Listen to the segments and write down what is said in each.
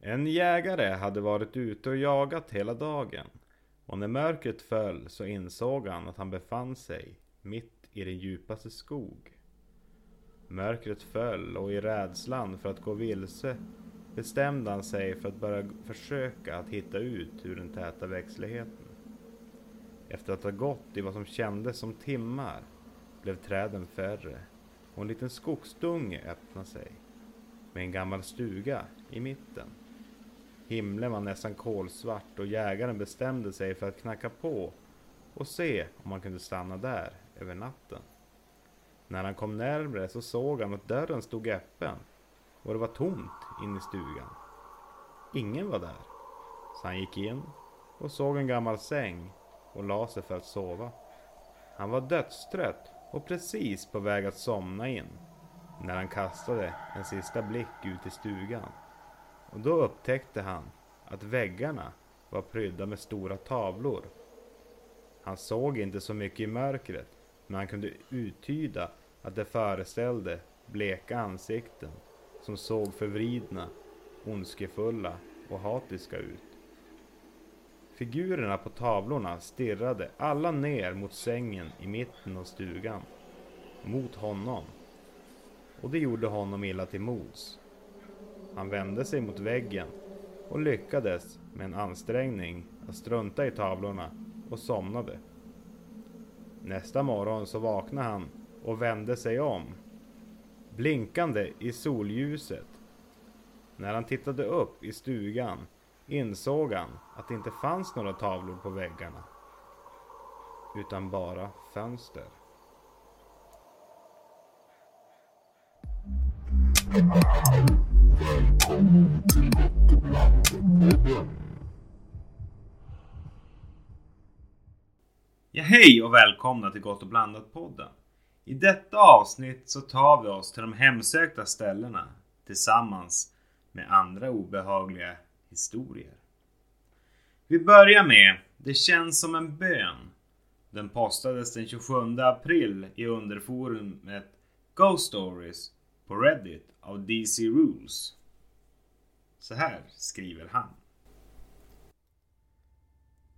En jägare hade varit ute och jagat hela dagen. Och när mörkret föll så insåg han att han befann sig mitt i den djupaste skog. Mörkret föll och i rädslan för att gå vilse bestämde han sig för att börja försöka att hitta ut ur den täta växtligheten. Efter att ha gått i vad som kändes som timmar blev träden färre och en liten skogsdunge öppnade sig med en gammal stuga i mitten. Himlen var nästan kolsvart och jägaren bestämde sig för att knacka på och se om han kunde stanna där över natten. När han kom närmre så såg han att dörren stod öppen och det var tomt inne i stugan. Ingen var där. Så han gick in och såg en gammal säng och la sig för att sova. Han var dödstrött och precis på väg att somna in när han kastade en sista blick ut i stugan. Och då upptäckte han att väggarna var prydda med stora tavlor. Han såg inte så mycket i mörkret, men han kunde uttyda att det föreställde bleka ansikten som såg förvridna, ondskefulla och hatiska ut. Figurerna på tavlorna stirrade alla ner mot sängen i mitten av stugan. Mot honom. Och det gjorde honom illa till mods. Han vände sig mot väggen och lyckades med en ansträngning att strunta i tavlorna och somnade. Nästa morgon så vaknade han och vände sig om. Blinkande i solljuset. När han tittade upp i stugan insåg han att det inte fanns några tavlor på väggarna. Utan bara fönster. Ja, hej och välkomna till Gott och blandat-podden. I detta avsnitt så tar vi oss till de hemsökta ställena tillsammans med andra obehagliga historier. Vi börjar med Det känns som en bön. Den postades den 27 april i underforumet Ghost Stories på Reddit av DC Rules. Så här skriver han.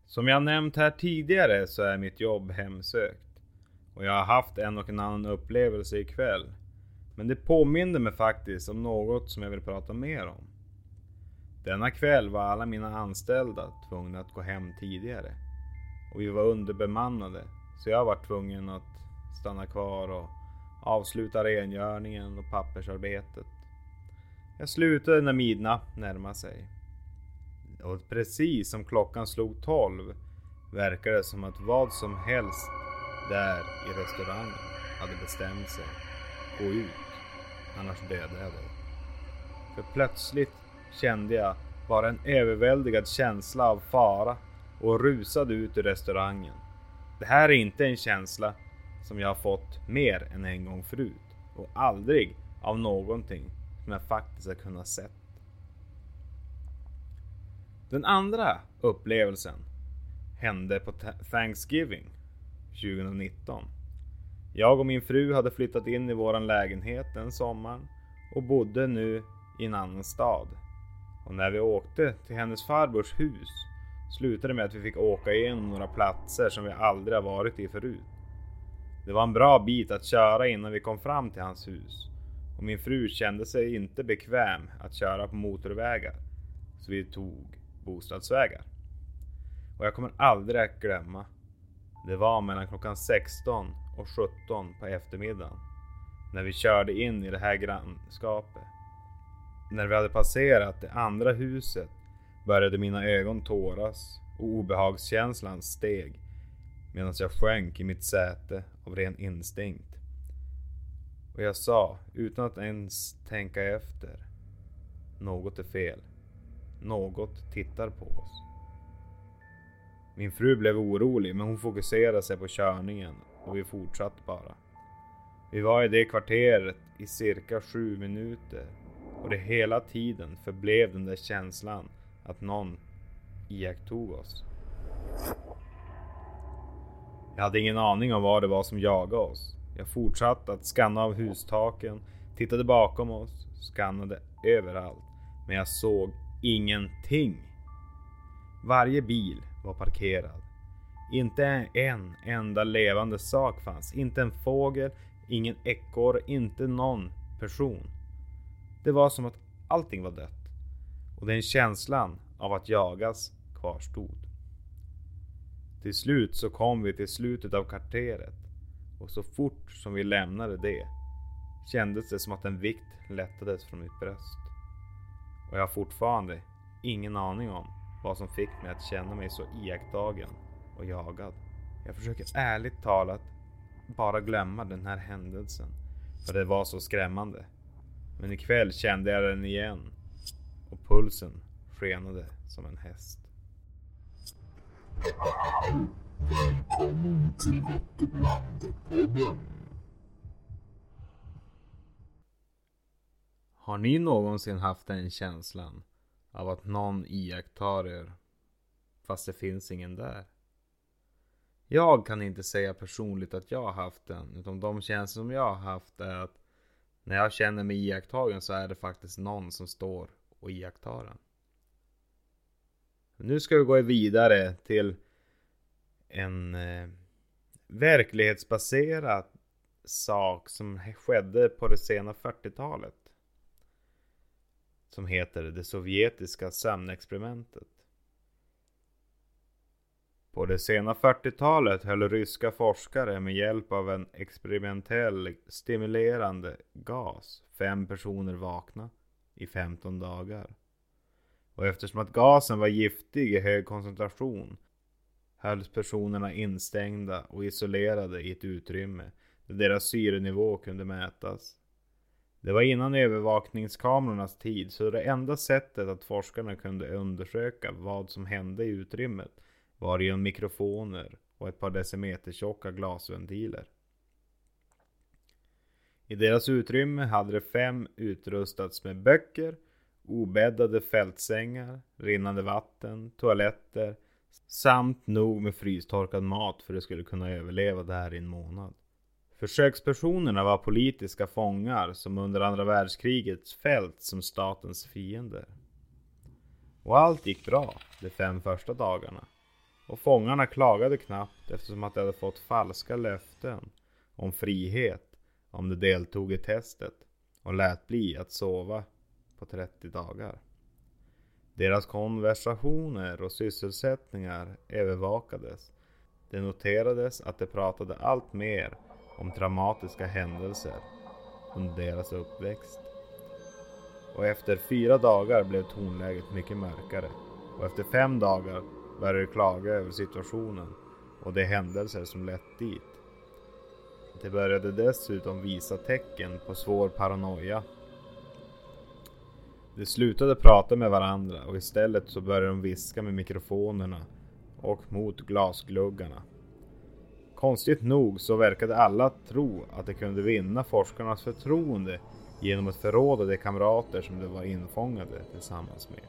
Som jag nämnt här tidigare så är mitt jobb hemsökt. Och jag har haft en och en annan upplevelse ikväll. Men det påminner mig faktiskt om något som jag vill prata mer om. Denna kväll var alla mina anställda tvungna att gå hem tidigare. Och vi var underbemannade. Så jag var tvungen att stanna kvar och avsluta rengöringen och pappersarbetet. Jag slutade när midnatt närmade sig. Och precis som klockan slog 12 verkade det som att vad som helst där i restaurangen hade bestämt sig. Gå ut, annars dödar jag dig. För plötsligt kände jag bara en överväldigad känsla av fara och rusade ut ur restaurangen. Det här är inte en känsla som jag har fått mer än en gång förut och aldrig av någonting som jag faktiskt har kunnat sett. Den andra upplevelsen hände på Thanksgiving 2019. Jag och min fru hade flyttat in i våran lägenhet den sommaren och bodde nu i en annan stad. Och när vi åkte till hennes farbrors hus slutade det med att vi fick åka igenom några platser som vi aldrig har varit i förut. Det var en bra bit att köra innan vi kom fram till hans hus och min fru kände sig inte bekväm att köra på motorvägar. Så vi tog bostadsvägar. Och jag kommer aldrig att glömma. Det var mellan klockan 16 och 17 på eftermiddagen. När vi körde in i det här grannskapet. När vi hade passerat det andra huset började mina ögon tåras och obehagskänslan steg medan jag sjönk i mitt säte av ren instinkt. Och jag sa, utan att ens tänka efter. Något är fel. Något tittar på oss. Min fru blev orolig men hon fokuserade sig på körningen och vi fortsatte bara. Vi var i det kvarteret i cirka sju minuter och det hela tiden förblev den där känslan att någon iakttog oss. Jag hade ingen aning om vad det var som jagade oss. Jag fortsatte att skanna av hustaken, tittade bakom oss, skannade överallt. Men jag såg ingenting. Varje bil var parkerad. Inte en enda levande sak fanns. Inte en fågel, ingen ekorre, inte någon person. Det var som att allting var dött. Och den känslan av att jagas kvarstod. Till slut så kom vi till slutet av kvarteret. Och så fort som vi lämnade det kändes det som att en vikt lättades från mitt bröst. Och jag har fortfarande ingen aning om vad som fick mig att känna mig så iakttagen och jagad. Jag försöker ärligt talat bara glömma den här händelsen. För det var så skrämmande. Men ikväll kände jag den igen. Och pulsen skenade som en häst. Välkommen till Vätterblandepodden. Har ni någonsin haft den känslan av att någon iakttar er fast det finns ingen där? Jag kan inte säga personligt att jag har haft den, utan de känslor som jag har haft är att när jag känner mig iakttagen så är det faktiskt någon som står och iakttar en. Nu ska vi gå vidare till en eh, verklighetsbaserad sak som skedde på det sena 40-talet. Som heter det sovjetiska sömnexperimentet. På det sena 40-talet höll ryska forskare med hjälp av en experimentell stimulerande gas fem personer vakna i 15 dagar. Och eftersom att gasen var giftig i hög koncentration hölls personerna instängda och isolerade i ett utrymme där deras syrenivå kunde mätas. Det var innan övervakningskamerornas tid så det enda sättet att forskarna kunde undersöka vad som hände i utrymmet var genom mikrofoner och ett par decimeter tjocka glasventiler. I deras utrymme hade de fem utrustats med böcker, obäddade fältsängar, rinnande vatten, toaletter samt nog med frystorkad mat för att de skulle kunna överleva där i en månad. Försökspersonerna var politiska fångar som under andra världskriget fält som statens fiender. Och allt gick bra de fem första dagarna. Och fångarna klagade knappt eftersom att de hade fått falska löften om frihet om de deltog i testet och lät bli att sova på 30 dagar. Deras konversationer och sysselsättningar övervakades. Det noterades att de pratade allt mer om traumatiska händelser under deras uppväxt. Och efter fyra dagar blev tonläget mycket mörkare. Och efter fem dagar började de klaga över situationen och de händelser som lett dit. De började dessutom visa tecken på svår paranoia. De slutade prata med varandra och istället så började de viska med mikrofonerna och mot glasgluggarna. Konstigt nog så verkade alla tro att de kunde vinna forskarnas förtroende genom att förråda de kamrater som de var infångade tillsammans med.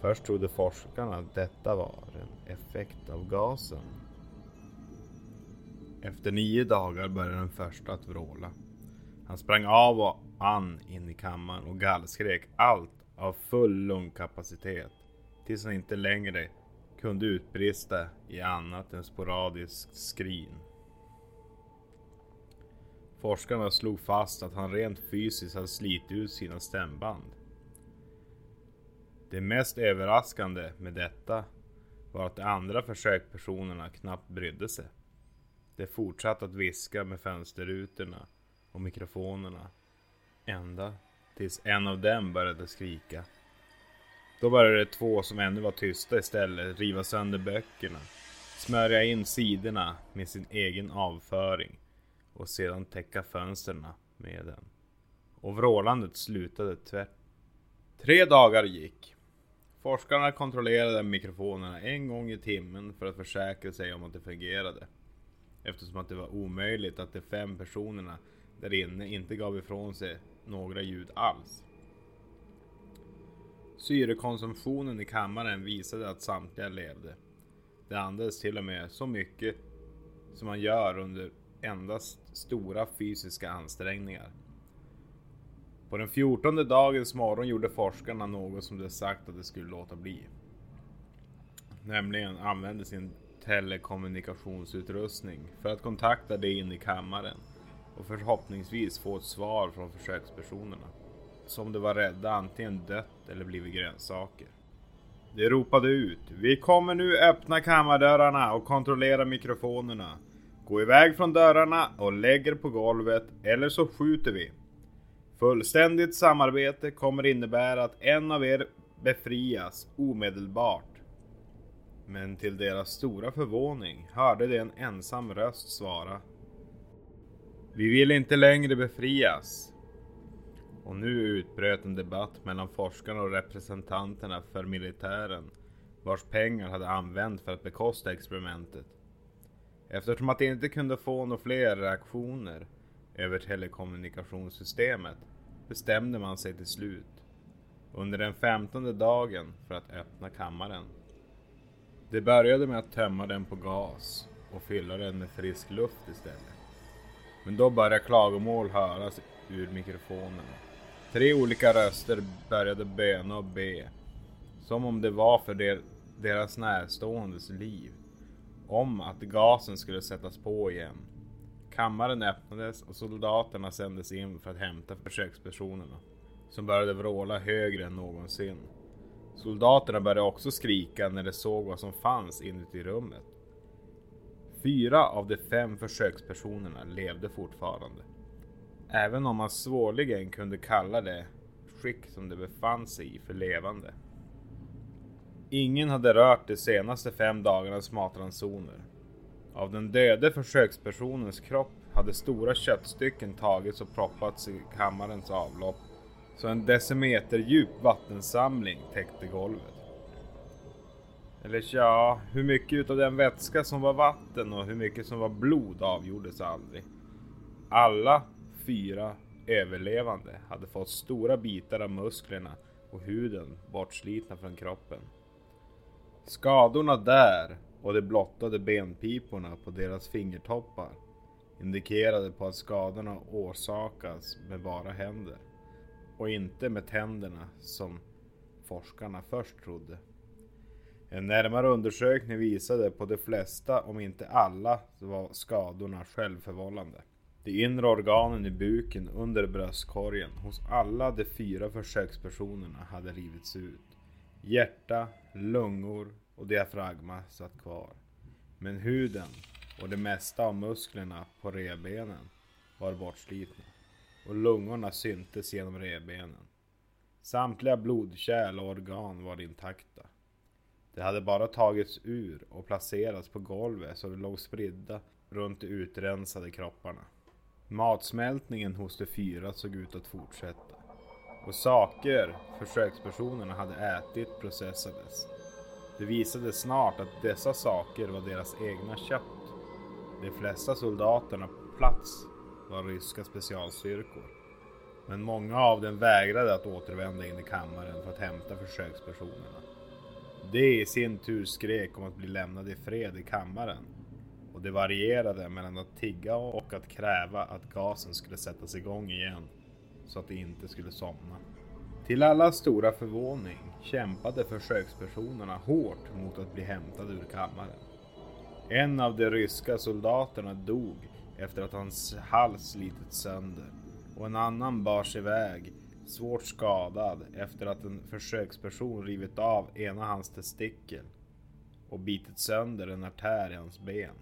Först trodde forskarna att detta var en effekt av gasen. Efter nio dagar började den första att vråla. Han sprang av och an in i kammaren och gallskrek allt av full lungkapacitet tills han inte längre kunde utbrista i annat än sporadiskt skrin. Forskarna slog fast att han rent fysiskt hade slitit ut sina stämband. Det mest överraskande med detta var att de andra försökspersonerna knappt brydde sig. De fortsatte att viska med fönsterrutorna och mikrofonerna. Ända tills en av dem började skrika. Då började två som ännu var tysta istället riva sönder böckerna, smörja in sidorna med sin egen avföring och sedan täcka fönstren med den. Och vrålandet slutade tvärt. Tre dagar gick. Forskarna kontrollerade mikrofonerna en gång i timmen för att försäkra sig om att det fungerade. Eftersom att det var omöjligt att de fem personerna där inne inte gav ifrån sig några ljud alls. Syrekonsumtionen i kammaren visade att samtliga levde. Det andades till och med så mycket som man gör under endast stora fysiska ansträngningar. På den fjortonde dagens morgon gjorde forskarna något som de sagt att de skulle låta bli. Nämligen använde sin telekommunikationsutrustning för att kontakta de in i kammaren och förhoppningsvis få ett svar från försökspersonerna. Som de var rädda antingen dött eller blivit grönsaker. De ropade ut. Vi kommer nu öppna kammardörrarna och kontrollera mikrofonerna. Gå iväg från dörrarna och lägg er på golvet eller så skjuter vi. Fullständigt samarbete kommer innebära att en av er befrias omedelbart. Men till deras stora förvåning hörde de en ensam röst svara. Vi vill inte längre befrias. Och nu utbröt en debatt mellan forskarna och representanterna för militären vars pengar hade använts för att bekosta experimentet. Eftersom att de inte kunde få några fler reaktioner över telekommunikationssystemet bestämde man sig till slut under den femtonde dagen för att öppna kammaren. Det började med att tömma den på gas och fylla den med frisk luft istället. Men då började klagomål höras ur mikrofonerna. Tre olika röster började böna och be. Som om det var för der, deras närståendes liv. Om att gasen skulle sättas på igen. Kammaren öppnades och soldaterna sändes in för att hämta försökspersonerna. Som började vråla högre än någonsin. Soldaterna började också skrika när de såg vad som fanns inuti rummet. Fyra av de fem försökspersonerna levde fortfarande. Även om man svårligen kunde kalla det skick som de befann sig i för levande. Ingen hade rört de senaste fem dagarnas matransoner. Av den döde försökspersonens kropp hade stora köttstycken tagits och proppats i kammarens avlopp. Så en decimeter djup vattensamling täckte golvet. Eller ja, hur mycket utav den vätska som var vatten och hur mycket som var blod avgjordes aldrig. Alla fyra överlevande hade fått stora bitar av musklerna och huden bortslitna från kroppen. Skadorna där och de blottade benpiporna på deras fingertoppar indikerade på att skadorna orsakas med bara händer och inte med tänderna som forskarna först trodde. En närmare undersökning visade på de flesta, om inte alla, var skadorna självförvållande. De inre organen i buken under bröstkorgen hos alla de fyra försökspersonerna hade rivits ut. Hjärta, lungor och diafragma satt kvar. Men huden och det mesta av musklerna på revbenen var bortslitna och lungorna syntes genom revbenen. Samtliga blodkärl och organ var intakta. De hade bara tagits ur och placerats på golvet så de låg spridda runt de utrensade kropparna. Matsmältningen hos de fyra såg ut att fortsätta. Och saker försökspersonerna hade ätit processades. Det visade snart att dessa saker var deras egna kött. De flesta soldaterna på plats var ryska specialstyrkor. Men många av dem vägrade att återvända in i kammaren för att hämta försökspersonerna. De i sin tur skrek om att bli lämnade i fred i kammaren. Och det varierade mellan att tigga och att kräva att gasen skulle sättas igång igen. Så att de inte skulle somna. Till alla stora förvåning kämpade försökspersonerna hårt mot att bli hämtade ur kammaren. En av de ryska soldaterna dog efter att hans hals slitits sönder och en annan bars iväg svårt skadad efter att en försöksperson rivit av ena hans testikel och bitit sönder en artär i hans ben.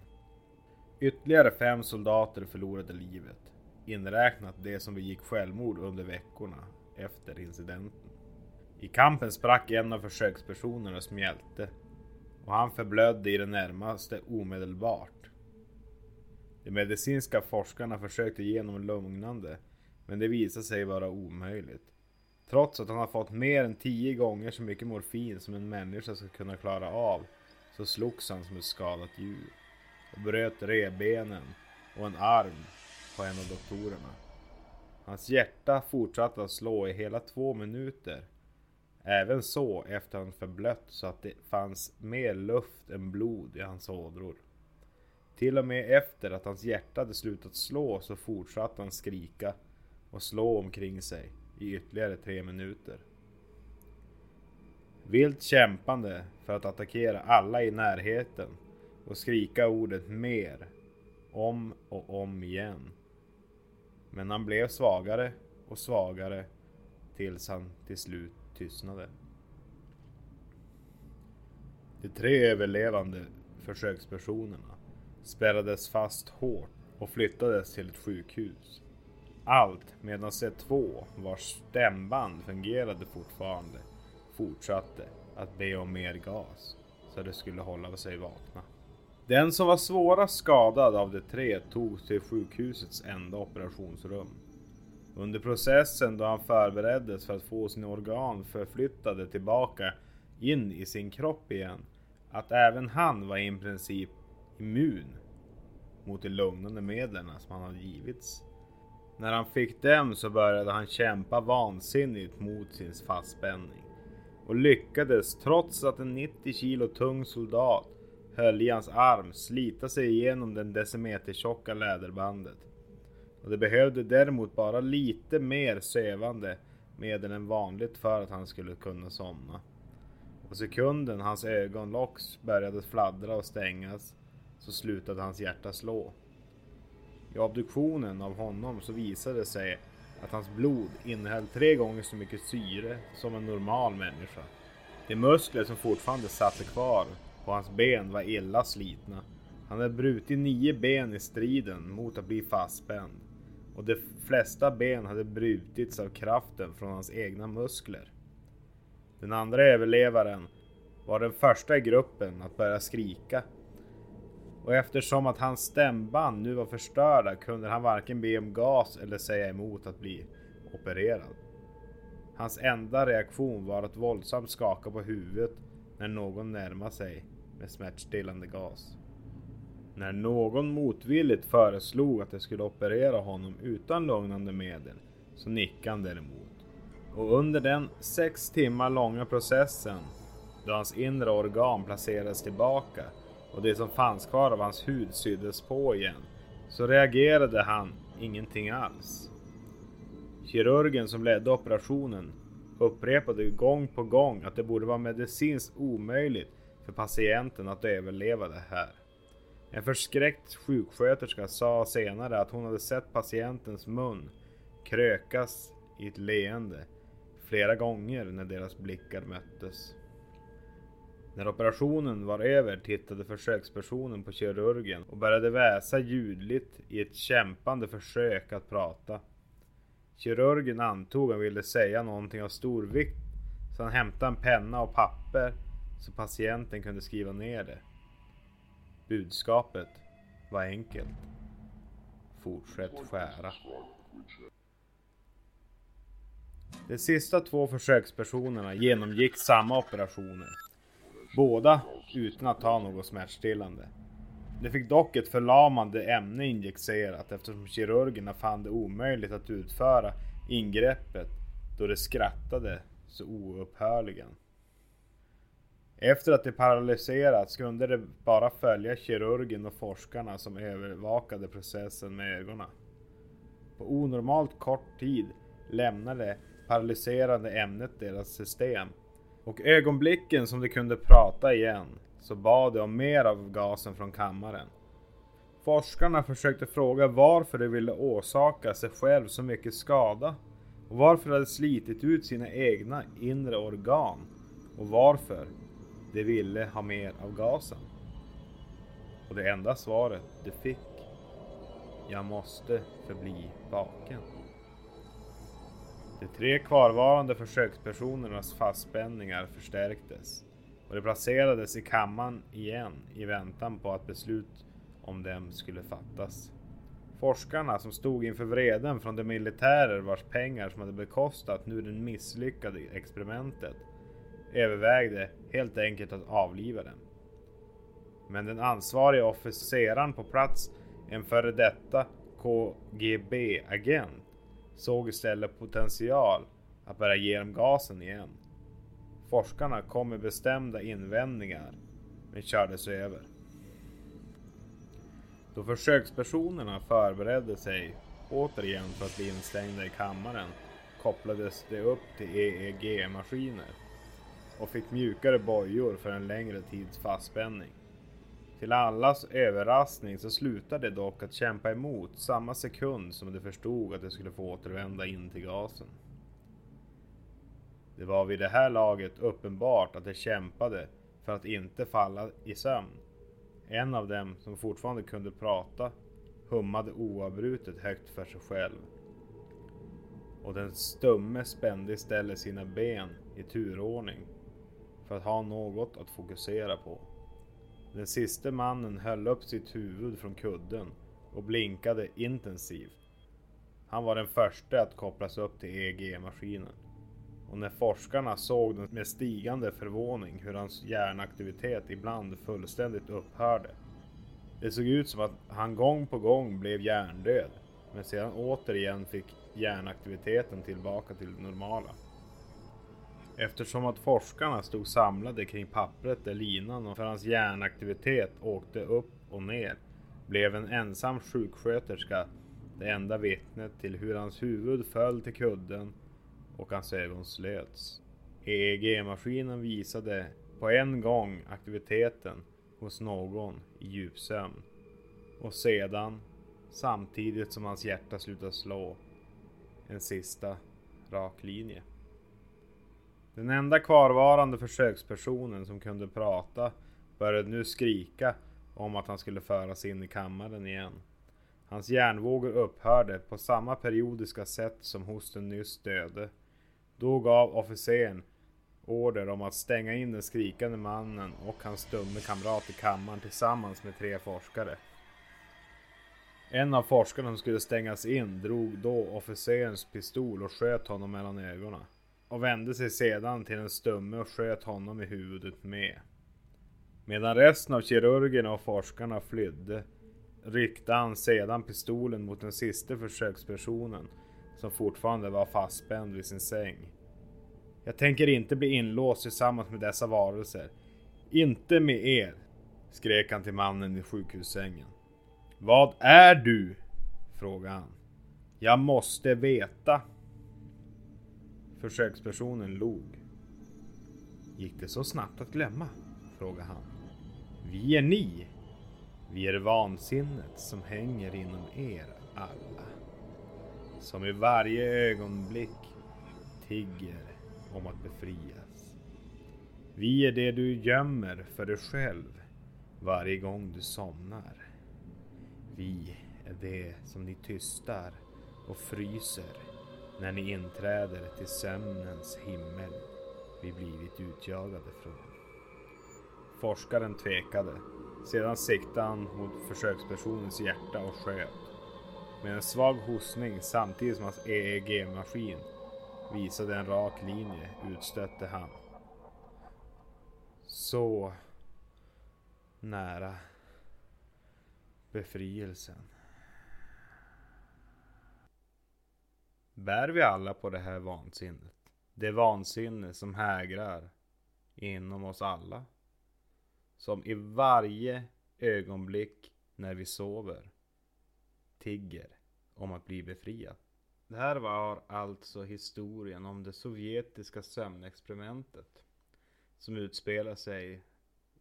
Ytterligare fem soldater förlorade livet, inräknat de som begick självmord under veckorna efter incidenten. I kampen sprack en av försökspersonernas mjälte och han förblödde i det närmaste omedelbart. De medicinska forskarna försökte ge honom lugnande men det visade sig vara omöjligt. Trots att han har fått mer än tio gånger så mycket morfin som en människa ska kunna klara av så slogs han som ett skadat djur och bröt revbenen och en arm på en av doktorerna. Hans hjärta fortsatte att slå i hela två minuter. Även så efter han förblött så att det fanns mer luft än blod i hans ådror. Till och med efter att hans hjärta hade slutat slå så fortsatte han skrika och slå omkring sig i ytterligare tre minuter. Vilt kämpande för att attackera alla i närheten och skrika ordet mer om och om igen. Men han blev svagare och svagare tills han till slut tystnade. De tre överlevande försökspersonerna spärrades fast hårt och flyttades till ett sjukhus. Allt medan C2, vars stämband fungerade fortfarande, fortsatte att be om mer gas så det skulle hålla sig vakna. Den som var svårast skadad av de tre togs till sjukhusets enda operationsrum. Under processen då han förbereddes för att få sina organ förflyttade tillbaka in i sin kropp igen, att även han var i princip immun mot de lugnande medlen som han hade givits. När han fick dem så började han kämpa vansinnigt mot sin fastspänning och lyckades trots att en 90 kilo tung soldat höll i hans arm slita sig igenom den decimetertjocka läderbandet. Och det behövde däremot bara lite mer sövande medel än vanligt för att han skulle kunna somna. Och sekunden hans ögonlock började fladdra och stängas så slutade hans hjärta slå. I obduktionen av honom så visade det sig att hans blod innehöll tre gånger så mycket syre som en normal människa. De muskler som fortfarande satt kvar på hans ben var illa slitna. Han hade brutit nio ben i striden mot att bli fastspänd. Och de flesta ben hade brutits av kraften från hans egna muskler. Den andra överlevaren var den första i gruppen att börja skrika. Och eftersom att hans stämband nu var förstörda kunde han varken be om gas eller säga emot att bli opererad. Hans enda reaktion var att våldsamt skaka på huvudet när någon närmade sig med smärtstillande gas. När någon motvilligt föreslog att de skulle operera honom utan lugnande medel så nickade han däremot. Och under den sex timmar långa processen då hans inre organ placerades tillbaka och det som fanns kvar av hans hud syddes på igen så reagerade han ingenting alls. Kirurgen som ledde operationen upprepade gång på gång att det borde vara medicinskt omöjligt för patienten att överleva det här. En förskräckt sjuksköterska sa senare att hon hade sett patientens mun krökas i ett leende flera gånger när deras blickar möttes. När operationen var över tittade försökspersonen på kirurgen och började väsa ljudligt i ett kämpande försök att prata. Kirurgen antog han ville säga någonting av stor vikt så han hämtade en penna och papper så patienten kunde skriva ner det. Budskapet var enkelt. Fortsätt skära. De sista två försökspersonerna genomgick samma operationer. Båda utan att ta något smärtstillande. De fick dock ett förlamande ämne injicerat eftersom kirurgerna fann det omöjligt att utföra ingreppet då de skrattade så oupphörligen. Efter att de paralyserats kunde de bara följa kirurgen och forskarna som övervakade processen med ögonen. På onormalt kort tid lämnade det paralyserande ämnet deras system och ögonblicken som de kunde prata igen så bad de om mer av gasen från kammaren. Forskarna försökte fråga varför de ville åsaka sig själv så mycket skada och varför de hade slitit ut sina egna inre organ och varför de ville ha mer av gasen. Och det enda svaret de fick Jag måste förbli vaken. De tre kvarvarande försökspersonernas fastspänningar förstärktes och de placerades i kammaren igen i väntan på att beslut om dem skulle fattas. Forskarna som stod inför vreden från de militärer vars pengar som hade bekostat nu det misslyckade experimentet övervägde helt enkelt att avliva dem. Men den ansvariga officeraren på plats, en före detta KGB-agent, såg istället potential att börja ge dem gasen igen. Forskarna kom med bestämda invändningar, men kördes över. Då försökspersonerna förberedde sig återigen för att bli instängda i kammaren kopplades de upp till EEG-maskiner och fick mjukare bojor för en längre tids fastspänning. Till allas överraskning så slutade de dock att kämpa emot samma sekund som de förstod att de skulle få återvända in till gasen. Det var vid det här laget uppenbart att de kämpade för att inte falla i sömn. En av dem, som fortfarande kunde prata, hummade oavbrutet högt för sig själv. Och den stumme spände istället sina ben i turordning för att ha något att fokusera på. Den siste mannen höll upp sitt huvud från kudden och blinkade intensivt. Han var den första att kopplas upp till EEG-maskinen. Och när forskarna såg med stigande förvåning hur hans hjärnaktivitet ibland fullständigt upphörde. Det såg ut som att han gång på gång blev hjärndöd, men sedan återigen fick hjärnaktiviteten tillbaka till det normala. Eftersom att forskarna stod samlade kring pappret där linan för hans hjärnaktivitet åkte upp och ner blev en ensam sjuksköterska det enda vittnet till hur hans huvud föll till kudden och hans ögon slöts. EEG-maskinen visade på en gång aktiviteten hos någon i djupsömn och sedan, samtidigt som hans hjärta slutade slå, en sista rak linje. Den enda kvarvarande försökspersonen som kunde prata började nu skrika om att han skulle föras in i kammaren igen. Hans hjärnvågor upphörde på samma periodiska sätt som hos den nyss döde. Då gav officeren order om att stänga in den skrikande mannen och hans dumme kamrat i kammaren tillsammans med tre forskare. En av forskarna som skulle stängas in drog då officerens pistol och sköt honom mellan ögonen och vände sig sedan till den stumme och sköt honom i huvudet med. Medan resten av kirurgerna och forskarna flydde riktade han sedan pistolen mot den sista försökspersonen som fortfarande var fastspänd vid sin säng. Jag tänker inte bli inlåst tillsammans med dessa varelser. Inte med er! skrek han till mannen i sjukhussängen. Vad är du? frågade han. Jag måste veta. Försökspersonen log. Gick det så snabbt att glömma? frågade han. Vi är ni. Vi är vansinnet som hänger inom er alla. Som i varje ögonblick tigger om att befrias. Vi är det du gömmer för dig själv varje gång du somnar. Vi är det som ni tystar och fryser när ni inträder till sömnens himmel vi blivit utjagade från. Forskaren tvekade. Sedan siktade han mot försökspersonens hjärta och sköt. Med en svag hostning samtidigt som hans EEG-maskin visade en rak linje utstötte han. Så nära befrielsen. Bär vi alla på det här vansinnet? Det vansinne som hägrar inom oss alla. Som i varje ögonblick när vi sover tigger om att bli befriad. Det här var alltså historien om det sovjetiska sömnexperimentet som utspelar sig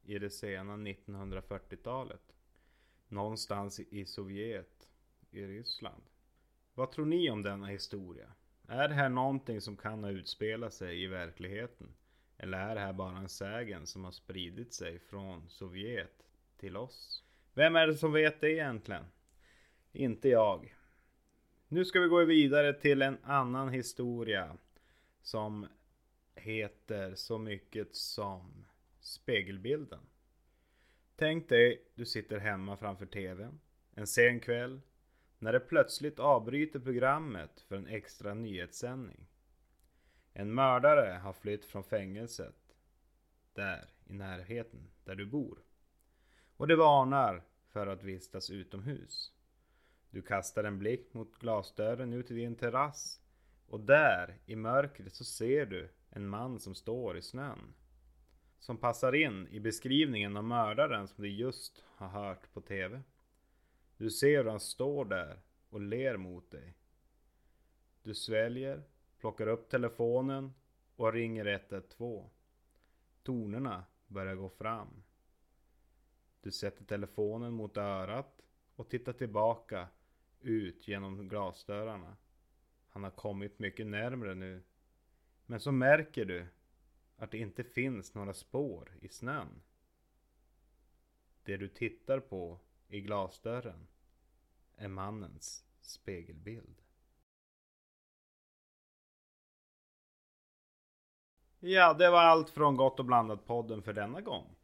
i det sena 1940-talet. Någonstans i Sovjet, i Ryssland. Vad tror ni om denna historia? Är det här någonting som kan ha utspelat sig i verkligheten? Eller är det här bara en sägen som har spridit sig från Sovjet till oss? Vem är det som vet det egentligen? Inte jag. Nu ska vi gå vidare till en annan historia som heter så mycket som Spegelbilden. Tänk dig du sitter hemma framför TVn en sen kväll när det plötsligt avbryter programmet för en extra nyhetssändning. En mördare har flytt från fängelset där i närheten där du bor. Och det varnar för att vistas utomhus. Du kastar en blick mot glasdörren ut till din terrass och där i mörkret så ser du en man som står i snön. Som passar in i beskrivningen av mördaren som du just har hört på TV. Du ser hur han står där och ler mot dig. Du sväljer plockar upp telefonen och ringer 112. Tonerna börjar gå fram. Du sätter telefonen mot örat och tittar tillbaka ut genom glasdörrarna. Han har kommit mycket närmre nu. Men så märker du att det inte finns några spår i snön. Det du tittar på i glasdörren är mannens spegelbild. Ja, det var allt från Gott och blandat podden för denna gång.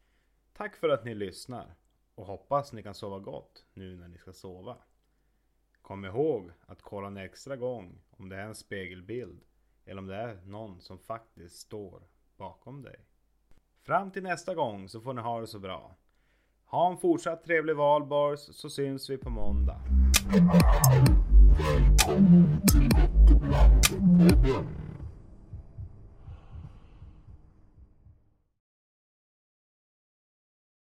Tack för att ni lyssnar och hoppas ni kan sova gott nu när ni ska sova. Kom ihåg att kolla en extra gång om det är en spegelbild eller om det är någon som faktiskt står bakom dig. Fram till nästa gång så får ni ha det så bra. Ha en fortsatt trevlig valborg så syns vi på måndag.